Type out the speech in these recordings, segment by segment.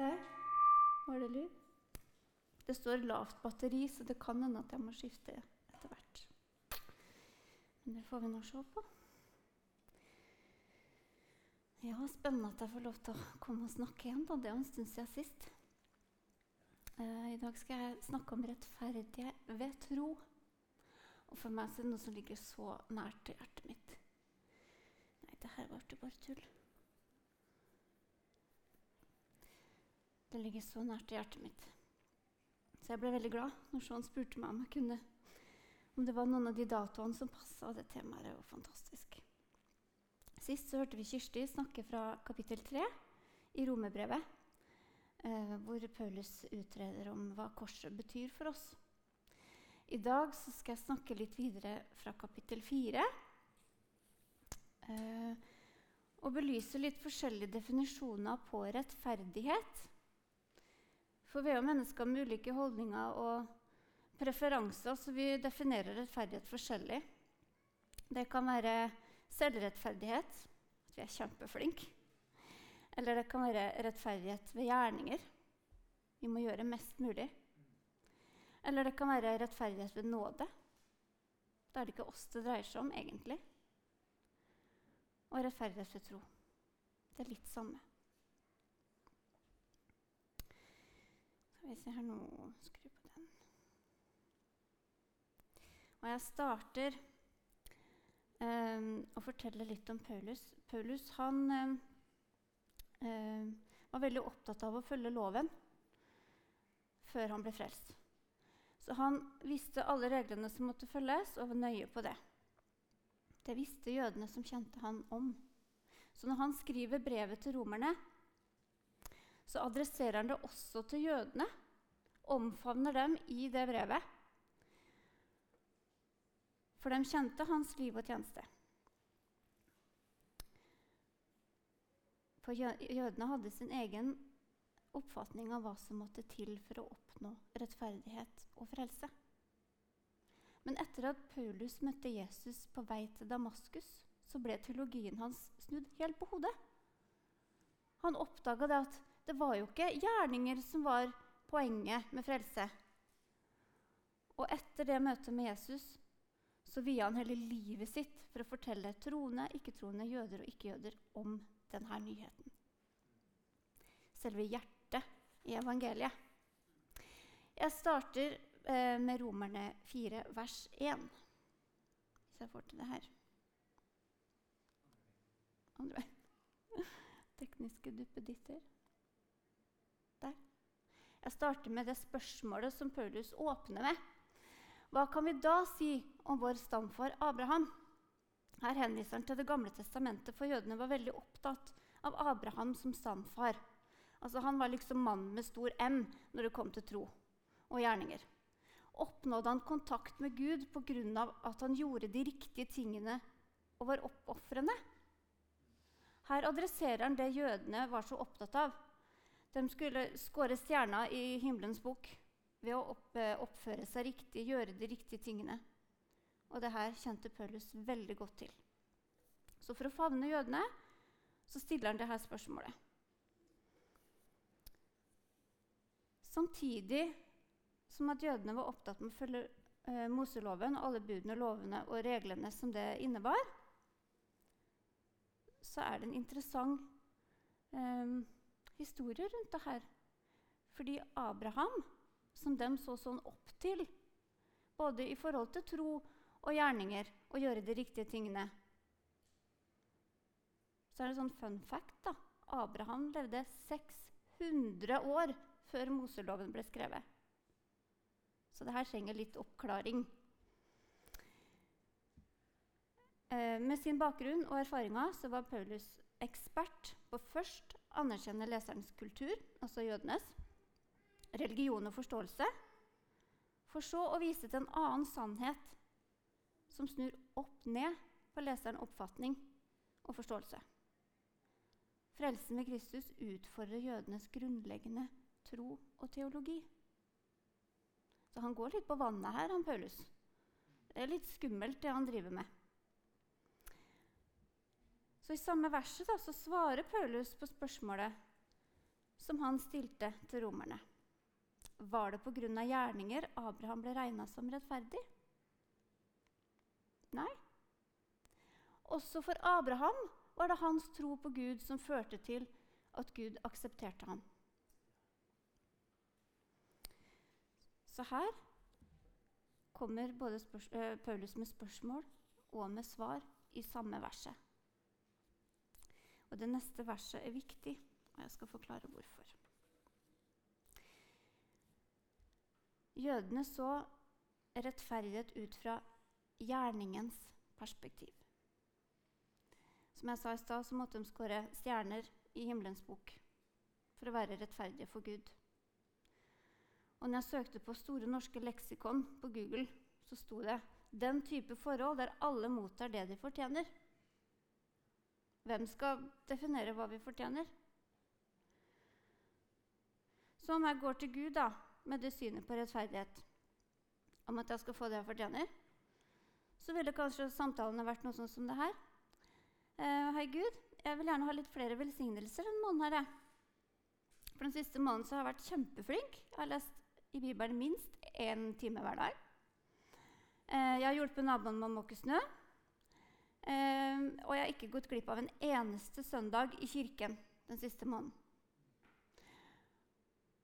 Der var det lyd. Det står lavt batteri, så det kan hende at jeg må skifte etter hvert. Men det får vi nå se på. Ja, spennende at jeg får lov til å komme og snakke igjen. da. Det er en stund siden sist. Uh, I dag skal jeg snakke om rettferdighet ved tro. Og for meg så er det noe som ligger så nært til hjertet mitt. Nei, det her ble bare tull. Det ligger så nært til hjertet mitt. Så jeg ble veldig glad når Sean spurte meg om jeg kunne om det var noen av de datoene som passa. Det temaet er jo fantastisk. Sist så hørte vi Kirsti snakke fra kapittel 3 i Romerbrevet, eh, hvor Paulus utreder om hva korset betyr for oss. I dag så skal jeg snakke litt videre fra kapittel 4. Eh, og belyse litt forskjellige definisjoner på rettferdighet. For vi er jo mennesker med ulike holdninger og preferanser, så vi definerer rettferdighet forskjellig. Det kan være selvrettferdighet, at vi er kjempeflinke. Eller det kan være rettferdighet ved gjerninger. Vi må gjøre mest mulig. Eller det kan være rettferdighet ved nåde. Da er det ikke oss det dreier seg om, egentlig. Og rettferdighet ved tro. Det er litt samme. Vi se her nå Skru på den. Og jeg starter um, å fortelle litt om Paulus. Paulus han um, var veldig opptatt av å følge loven før han ble frelst. Så han visste alle reglene som måtte følges, og var nøye på det. Det visste jødene som kjente han om. Så når han skriver brevet til romerne, så adresserer han det også til jødene. Omfavner dem i det brevet. For de kjente hans liv og tjeneste. For jødene hadde sin egen oppfatning av hva som måtte til for å oppnå rettferdighet og frelse. Men etter at Paulus møtte Jesus på vei til Damaskus, så ble teologien hans snudd helt på hodet. Han oppdaga at det var jo ikke gjerninger som var poenget med frelse. Og etter det møtet med Jesus så via han hele livet sitt for å fortelle troende, ikke-troende, jøder og ikke-jøder om denne nyheten. Selve hjertet i evangeliet. Jeg starter eh, med Romerne 4, vers 1. Hvis jeg får til det her. Andre veien. Tekniske duppeditter. Jeg starter med det spørsmålet som Paulus åpner med. Hva kan vi da si om vår stamfar Abraham? Her henviser han til Det gamle testamentet, for jødene var veldig opptatt av Abraham som stamfar. Altså, han var liksom mannen med stor M når det kom til tro og gjerninger. Oppnådde han kontakt med Gud pga. at han gjorde de riktige tingene og var oppofrende? Her adresserer han det jødene var så opptatt av. De skulle skåre stjerner i himmelens bok ved å opp, oppføre seg riktig, gjøre de riktige tingene. Og det her kjente Paulus veldig godt til. Så for å favne jødene så stiller han dette spørsmålet. Samtidig som at jødene var opptatt med å følge eh, Moseloven og alle budene, lovene og reglene som det innebar, så er det en interessant eh, historie rundt det her. Fordi Abraham, som de så sånn opp til, både i forhold til tro og gjerninger, og gjøre de riktige tingene Så er det sånn fun fact. da. Abraham levde 600 år før Moseloven ble skrevet. Så det her trenger litt oppklaring. Eh, med sin bakgrunn og erfaringer så var Paulus ekspert på først anerkjenne leserens kultur, altså jødenes, religion og forståelse, for så å vise til en annen sannhet som snur opp ned på leserens oppfatning og forståelse. Frelsen ved Kristus utfordrer jødenes grunnleggende tro og teologi. Så han går litt på vannet her, han Paulus. Det er litt skummelt, det han driver med. Så I samme verset da, så svarer Paulus på spørsmålet som han stilte til romerne. Var det pga. gjerninger Abraham ble regna som rettferdig? Nei. Også for Abraham var det hans tro på Gud som førte til at Gud aksepterte ham. Så her kommer både uh, Paulus med spørsmål og med svar i samme verset. Og Det neste verset er viktig, og jeg skal forklare hvorfor. Jødene så rettferdighet ut fra gjerningens perspektiv. Som jeg sa i stad, så måtte de skåre stjerner i himmelens bok for å være rettferdige for Gud. Og når jeg søkte på Store norske leksikon på Google, så sto det 'den type forhold der alle mottar det de fortjener'. Hvem skal definere hva vi fortjener? Så om jeg går til Gud da, med det synet på rettferdighet, om at jeg skal få det jeg fortjener, så ville kanskje samtalene vært noe sånn som det her. Eh, Hei, Gud, jeg vil gjerne ha litt flere velsignelser enn måneden. her. For Den siste måneden har jeg vært kjempeflink. Jeg har lest i Bibelen minst én time hver dag. Eh, jeg har hjulpet naboen med å måke snø. Eh, og jeg har ikke gått glipp av en eneste søndag i kirken den siste måneden.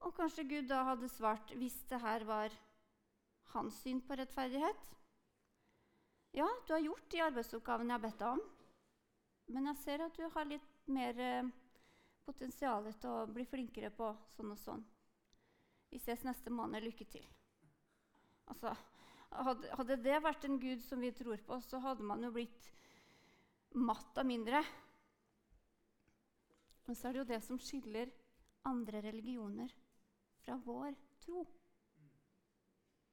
Og kanskje Gud da hadde svart, hvis det her var hans syn på rettferdighet Ja, du har gjort de arbeidsoppgavene jeg har bedt deg om. Men jeg ser at du har litt mer eh, potensial til å bli flinkere på sånn og sånn. Vi ses neste måned. Lykke til. Altså, hadde, det vært en gud som vi tror på, så hadde man jo blitt matt av mindre. Men så er det jo det som skiller andre religioner fra vår tro.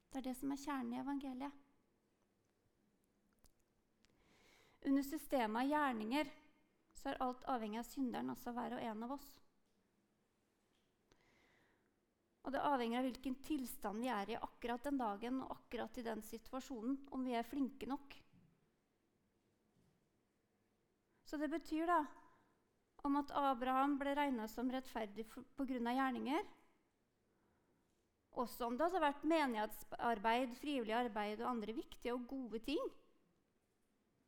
Det er det som er kjernen i evangeliet. Under systemet av gjerninger så er alt avhengig av synderen, altså hver og en av oss. Og det avhenger av hvilken tilstand vi er i akkurat den dagen og akkurat i den situasjonen, om vi er flinke nok. Så det betyr da om at Abraham ble regna som rettferdig pga. gjerninger. Også om det hadde vært menighetsarbeid, frivillig arbeid og andre viktige og gode ting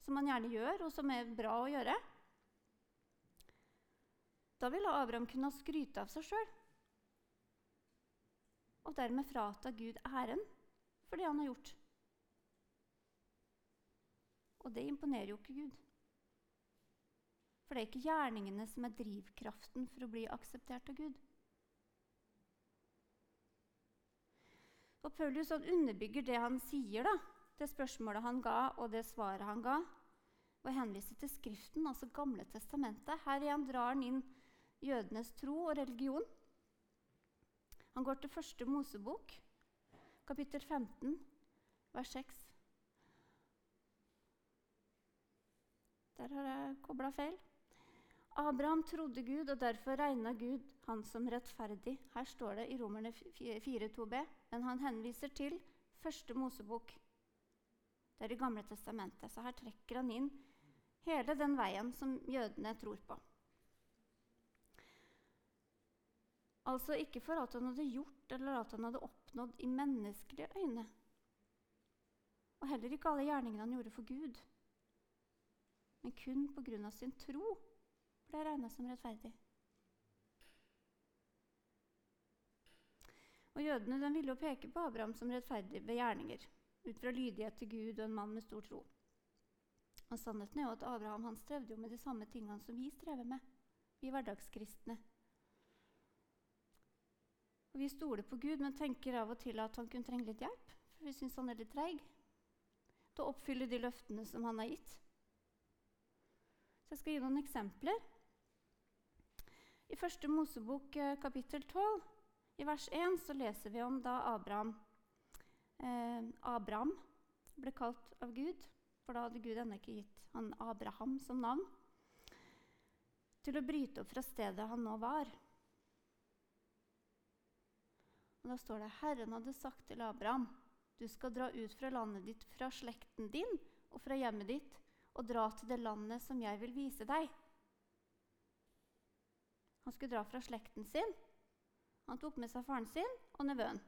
som man gjerne gjør, og som er bra å gjøre. Da ville Abraham kunne skryte av seg sjøl og dermed frata Gud æren for det han har gjort. Og det imponerer jo ikke Gud. For det er ikke gjerningene som er drivkraften for å bli akseptert av Gud. Og Paulus han underbygger det han sier, da, det spørsmålet han ga, og det svaret han ga, og henviser til Skriften, altså Gamle testamentet. Her igjen drar han inn jødenes tro og religion. Han går til første Mosebok, kapittel 15, vers 6. Der har jeg kobla feil. Abraham trodde Gud, og derfor regna Gud han som rettferdig. Her står det i Romerne 4.2b, men han henviser til første Mosebok. Det er Det gamle testamentet. Så her trekker han inn hele den veien som jødene tror på. Altså ikke for alt han hadde gjort eller alt han hadde oppnådd i menneskelige øyne. Og heller ikke alle gjerningene han gjorde for Gud. Men kun pga. sin tro ble regna som rettferdig. Og Jødene ville jo peke på Abraham som rettferdig ved gjerninger, ut fra lydighet til Gud og en mann med stor tro. Og Sannheten er jo at Abraham han strevde jo med de samme tingene som vi strever med, vi hverdagskristne. Og Vi stoler på Gud, men tenker av og til at han kunne trenge litt hjelp. For vi syns han er litt treig til å oppfylle de løftene som han har gitt. Så Jeg skal gi noen eksempler. I første Mosebok eh, kapittel 12, i vers 1, så leser vi om da Abraham, eh, Abraham ble kalt av Gud, for da hadde Gud ennå ikke gitt han Abraham som navn, til å bryte opp fra stedet han nå var. Og Da står det Herren hadde sagt til Abraham, du skal dra ut fra landet ditt, fra slekten din og fra hjemmet ditt, og dra til det landet som jeg vil vise deg. Han skulle dra fra slekten sin Han tok med seg faren sin og nevøen.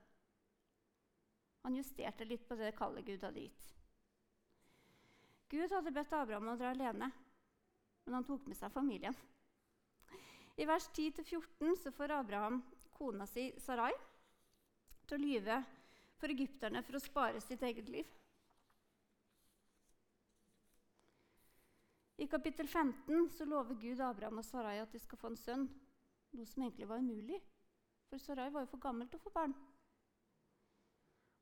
Han justerte litt på det kallet Gud hadde gitt. Gud hadde bedt Abraham å dra alene, men han tok med seg familien. I vers 10-14 får Abraham kona si Sarai til å lyve for egypterne for å spare sitt eget liv. I kapittel 15 så lover Gud Abraham og Sarai at de skal få en sønn, noe som egentlig var umulig, for Sarai var jo for gammel til å få barn.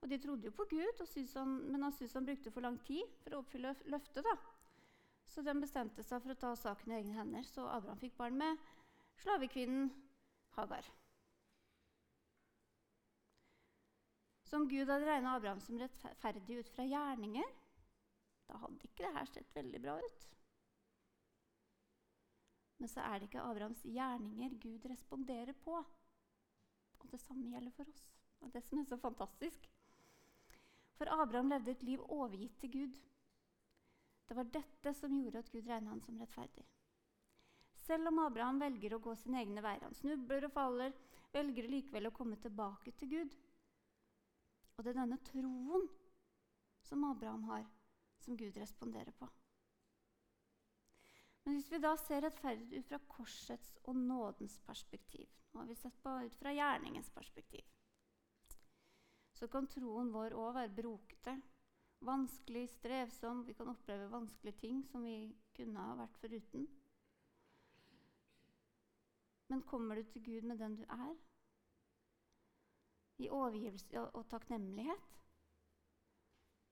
Og De trodde jo på Gud, han, men han syntes han brukte for lang tid for å oppfylle løftet. da. Så de bestemte seg for å ta saken i egne hender, så Abraham fikk barn med slavekvinnen Hagar. Som Gud hadde regna Abraham som rettferdig ut fra gjerninger, da hadde ikke det her sett veldig bra ut. Men så er det ikke Abrahams gjerninger Gud responderer på. Og det samme gjelder for oss. Og det som er så fantastisk. For Abraham levde et liv overgitt til Gud. Det var dette som gjorde at Gud regna han som rettferdig. Selv om Abraham velger å gå sine egne veier, han snubler og faller, velger likevel å komme tilbake til Gud. Og det er denne troen som Abraham har, som Gud responderer på. Men hvis vi da ser rettferdig ut fra korsets og nådens perspektiv Nå har vi sett på ut fra gjerningens perspektiv så kan troen vår òg være brokete, vanskelig, strevsom. Vi kan oppleve vanskelige ting som vi kunne ha vært foruten. Men kommer du til Gud med den du er, i overgivelse og takknemlighet,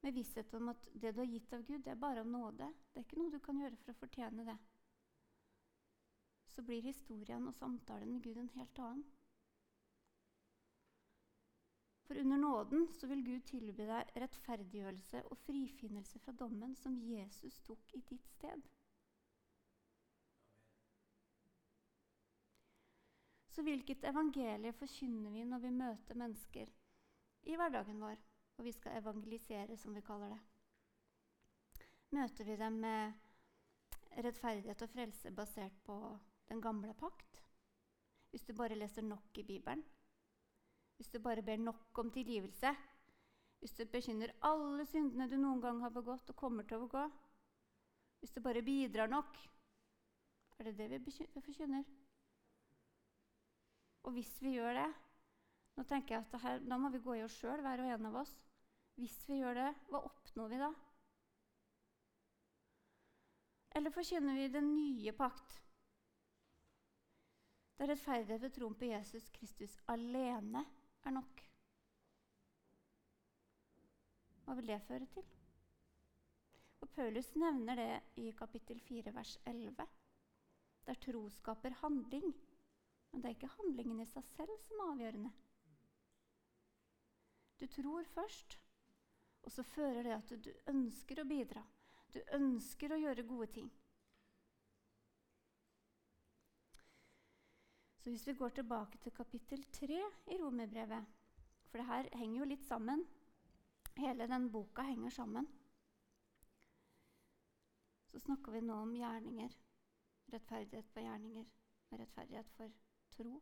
med visshet om at det du har gitt av Gud, det er bare av nåde, det er ikke noe du kan gjøre for å fortjene det, så blir historien og samtalen med Gud en helt annen. For under nåden så vil Gud tilby deg rettferdiggjørelse og frifinnelse fra dommen som Jesus tok i ditt sted. Så hvilket evangelie forkynner vi når vi møter mennesker i hverdagen vår, og vi skal evangelisere, som vi kaller det? Møter vi dem med rettferdighet og frelse basert på den gamle pakt? Hvis du bare leser nok i Bibelen? hvis du bare ber nok om tilgivelse, hvis du bekynner alle syndene du noen gang har begått og kommer til å begå, hvis du bare bidrar nok Er det det vi forkynner? Og hvis vi gjør det Nå tenker jeg at her, Da må vi gå i oss sjøl, hver og en av oss. Hvis vi gjør det, hva oppnår vi da? Eller forkynner vi den nye pakt? Der rettferdighet ved troen på Jesus Kristus alene er nok. Hva vil det føre til? Og Paulus nevner det i kapittel 4, vers 11. Der tro skaper handling. Men det er ikke handlingen i seg selv som er avgjørende. Du tror først, og så fører det at du ønsker å bidra. Du ønsker å gjøre gode ting. Så hvis vi går tilbake til kapittel 3 i Romerbrevet For det her henger jo litt sammen. Hele den boka henger sammen. Så snakker vi nå om gjerninger. Rettferdighet på gjerninger og rettferdighet for tro.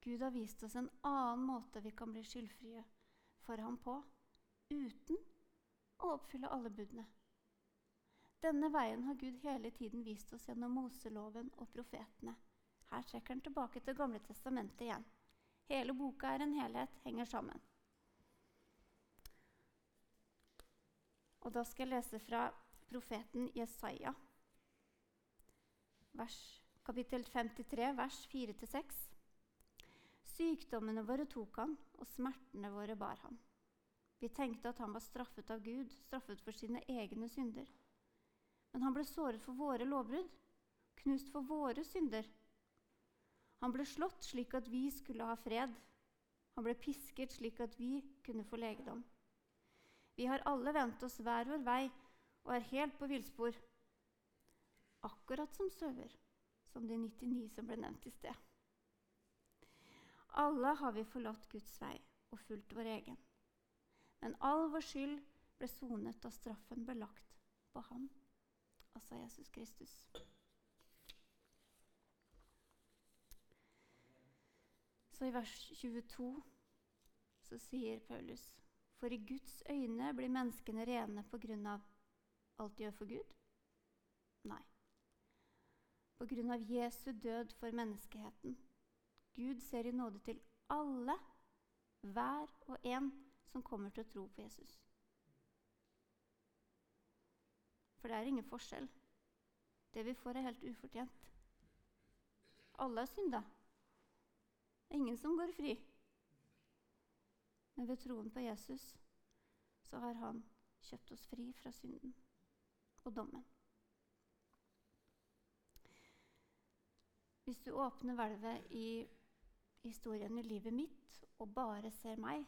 Gud har vist oss en annen måte vi kan bli skyldfrie for ham på uten å oppfylle alle budene. Denne veien har Gud hele tiden vist oss gjennom Moseloven og profetene. Her trekker han tilbake til Gamle testamentet igjen. Hele boka er en helhet, henger sammen. Og da skal jeg lese fra profeten Jesaja, vers, kapittel 53, vers 4-6. Sykdommene våre tok han, og smertene våre bar han. Vi tenkte at han var straffet av Gud, straffet for sine egne synder. Men han ble såret for våre lovbrudd, knust for våre synder. Han ble slått slik at vi skulle ha fred. Han ble pisket slik at vi kunne få legedom. Vi har alle vendt oss hver vår vei og er helt på villspor. Akkurat som sauer, som de 99 som ble nevnt i sted. Alle har vi forlatt Guds vei og fulgt vår egen. Men all vår skyld ble sonet da straffen ble lagt på ham, altså Jesus Kristus. Så i vers 22 så sier Paulus For i Guds øyne blir menneskene rene på grunn av alt de gjør for Gud? Nei. På grunn av Jesu død for menneskeheten. Gud ser i nåde til alle, hver og en, som kommer til å tro på Jesus. For det er ingen forskjell. Det vi får, er helt ufortjent. Alle har synda. Ingen som går fri. Men ved troen på Jesus så har han kjøpt oss fri fra synden og dommen. Hvis du åpner hvelvet i historien i livet mitt og bare ser meg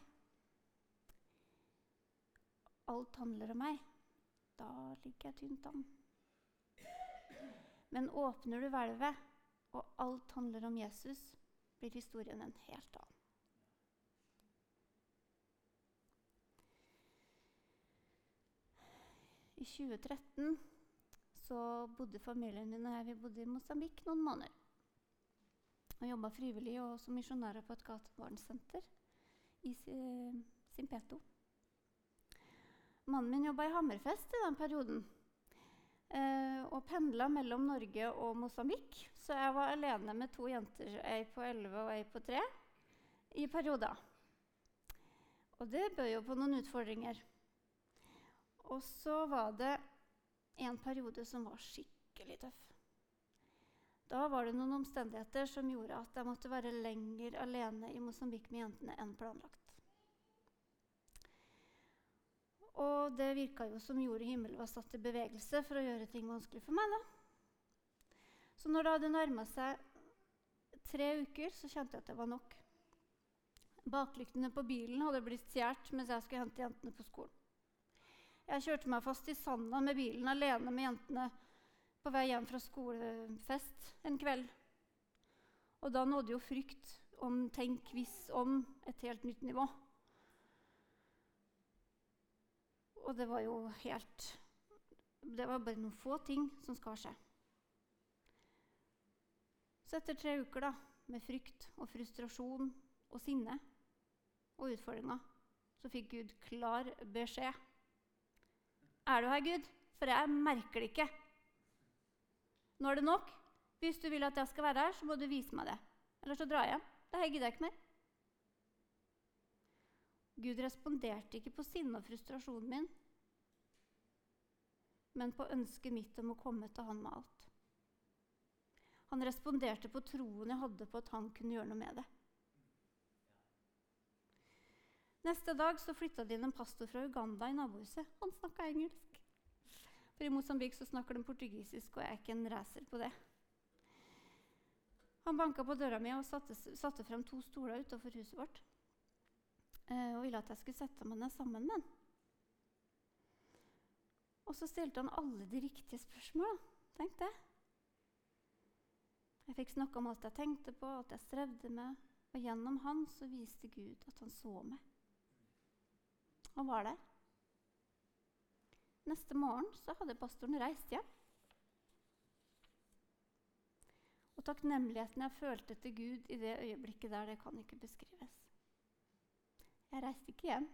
Alt handler om meg. Da ligger jeg tynt an. Men åpner du hvelvet, og alt handler om Jesus, blir historien en helt annen. I 2013 så bodde familien min og jeg vi bodde i Mosambik noen måneder. Og jobba frivillig og som misjonærer på et gatebarnsenter i Simpeto. Mannen min jobba i Hammerfest i den perioden eh, og pendla mellom Norge og Mosambik. Så jeg var alene med to jenter, ei på 11 og ei på 3, i perioder. Og det bød jo på noen utfordringer. Og så var det en periode som var skikkelig tøff. Da var det noen omstendigheter som gjorde at jeg måtte være lenger alene i Mosambik med jentene enn planlagt. Og det virka jo som jord og himmel var satt i bevegelse for å gjøre ting vanskelig for meg. da. Så når det hadde nærma seg tre uker, så kjente jeg at det var nok. Baklyktene på bilen hadde blitt stjålet mens jeg skulle hente jentene på skolen. Jeg kjørte meg fast i sanda med bilen alene med jentene på vei hjem fra skolefest en kveld. Og da nådde jo frykt om tenk hvis om et helt nytt nivå. Og det var jo helt Det var bare noen få ting som skal skje. Så etter tre uker da, med frykt og frustrasjon og sinne og utfordringer, så fikk Gud klar beskjed. Er du her, Gud? For jeg merker det ikke. Nå er det nok. Hvis du vil at jeg skal være her, så må du vise meg det. Eller så drar jeg. Det gidder jeg ikke mer. Gud responderte ikke på sinne og frustrasjonen min, men på ønsket mitt om å komme til han med alt. Han responderte på troen jeg hadde på at han kunne gjøre noe med det. Neste dag så flytta det inn en pastor fra Uganda i nabohuset. Han snakka engelsk. For i Mosambik så snakker de portugisisk, og jeg er ikke en racer på det. Han banka på døra mi og satte, satte frem to stoler utenfor huset vårt eh, og ville at jeg skulle sette meg ned sammen med han. Og så stilte han alle de riktige spørsmåla. Tenk det. Jeg fikk snakke om alt jeg tenkte på, alt jeg strevde med. Og gjennom han så viste Gud at han så meg. Han var der. Neste morgen så hadde pastoren reist hjem. Og takknemligheten jeg følte til Gud i det øyeblikket der, det kan ikke beskrives. Jeg reiste ikke hjem.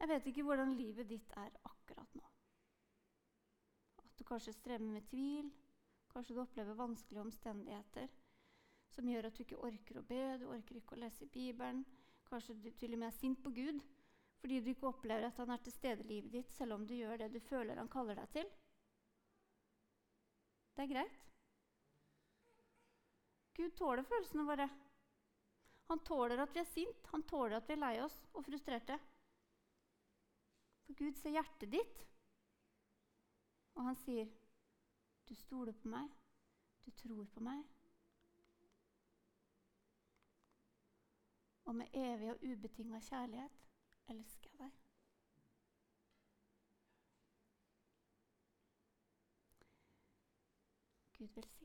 Jeg vet ikke hvordan livet ditt er akkurat nå. At du kanskje strever med tvil, kanskje du opplever vanskelige omstendigheter som gjør at du ikke orker å be, du orker ikke å lese Bibelen. Kanskje du til og med er sint på Gud fordi du ikke opplever at han er til stede i livet ditt, selv om du gjør det du føler han kaller deg til. Det er greit. Gud tåler følelsene våre. Han tåler at vi er sint, han tåler at vi er lei oss og frustrerte. For Gud ser hjertet ditt, og han sier, 'Du stoler på meg, du tror på meg.' Og med evig og ubetinga kjærlighet elsker deg. Gud velsigne.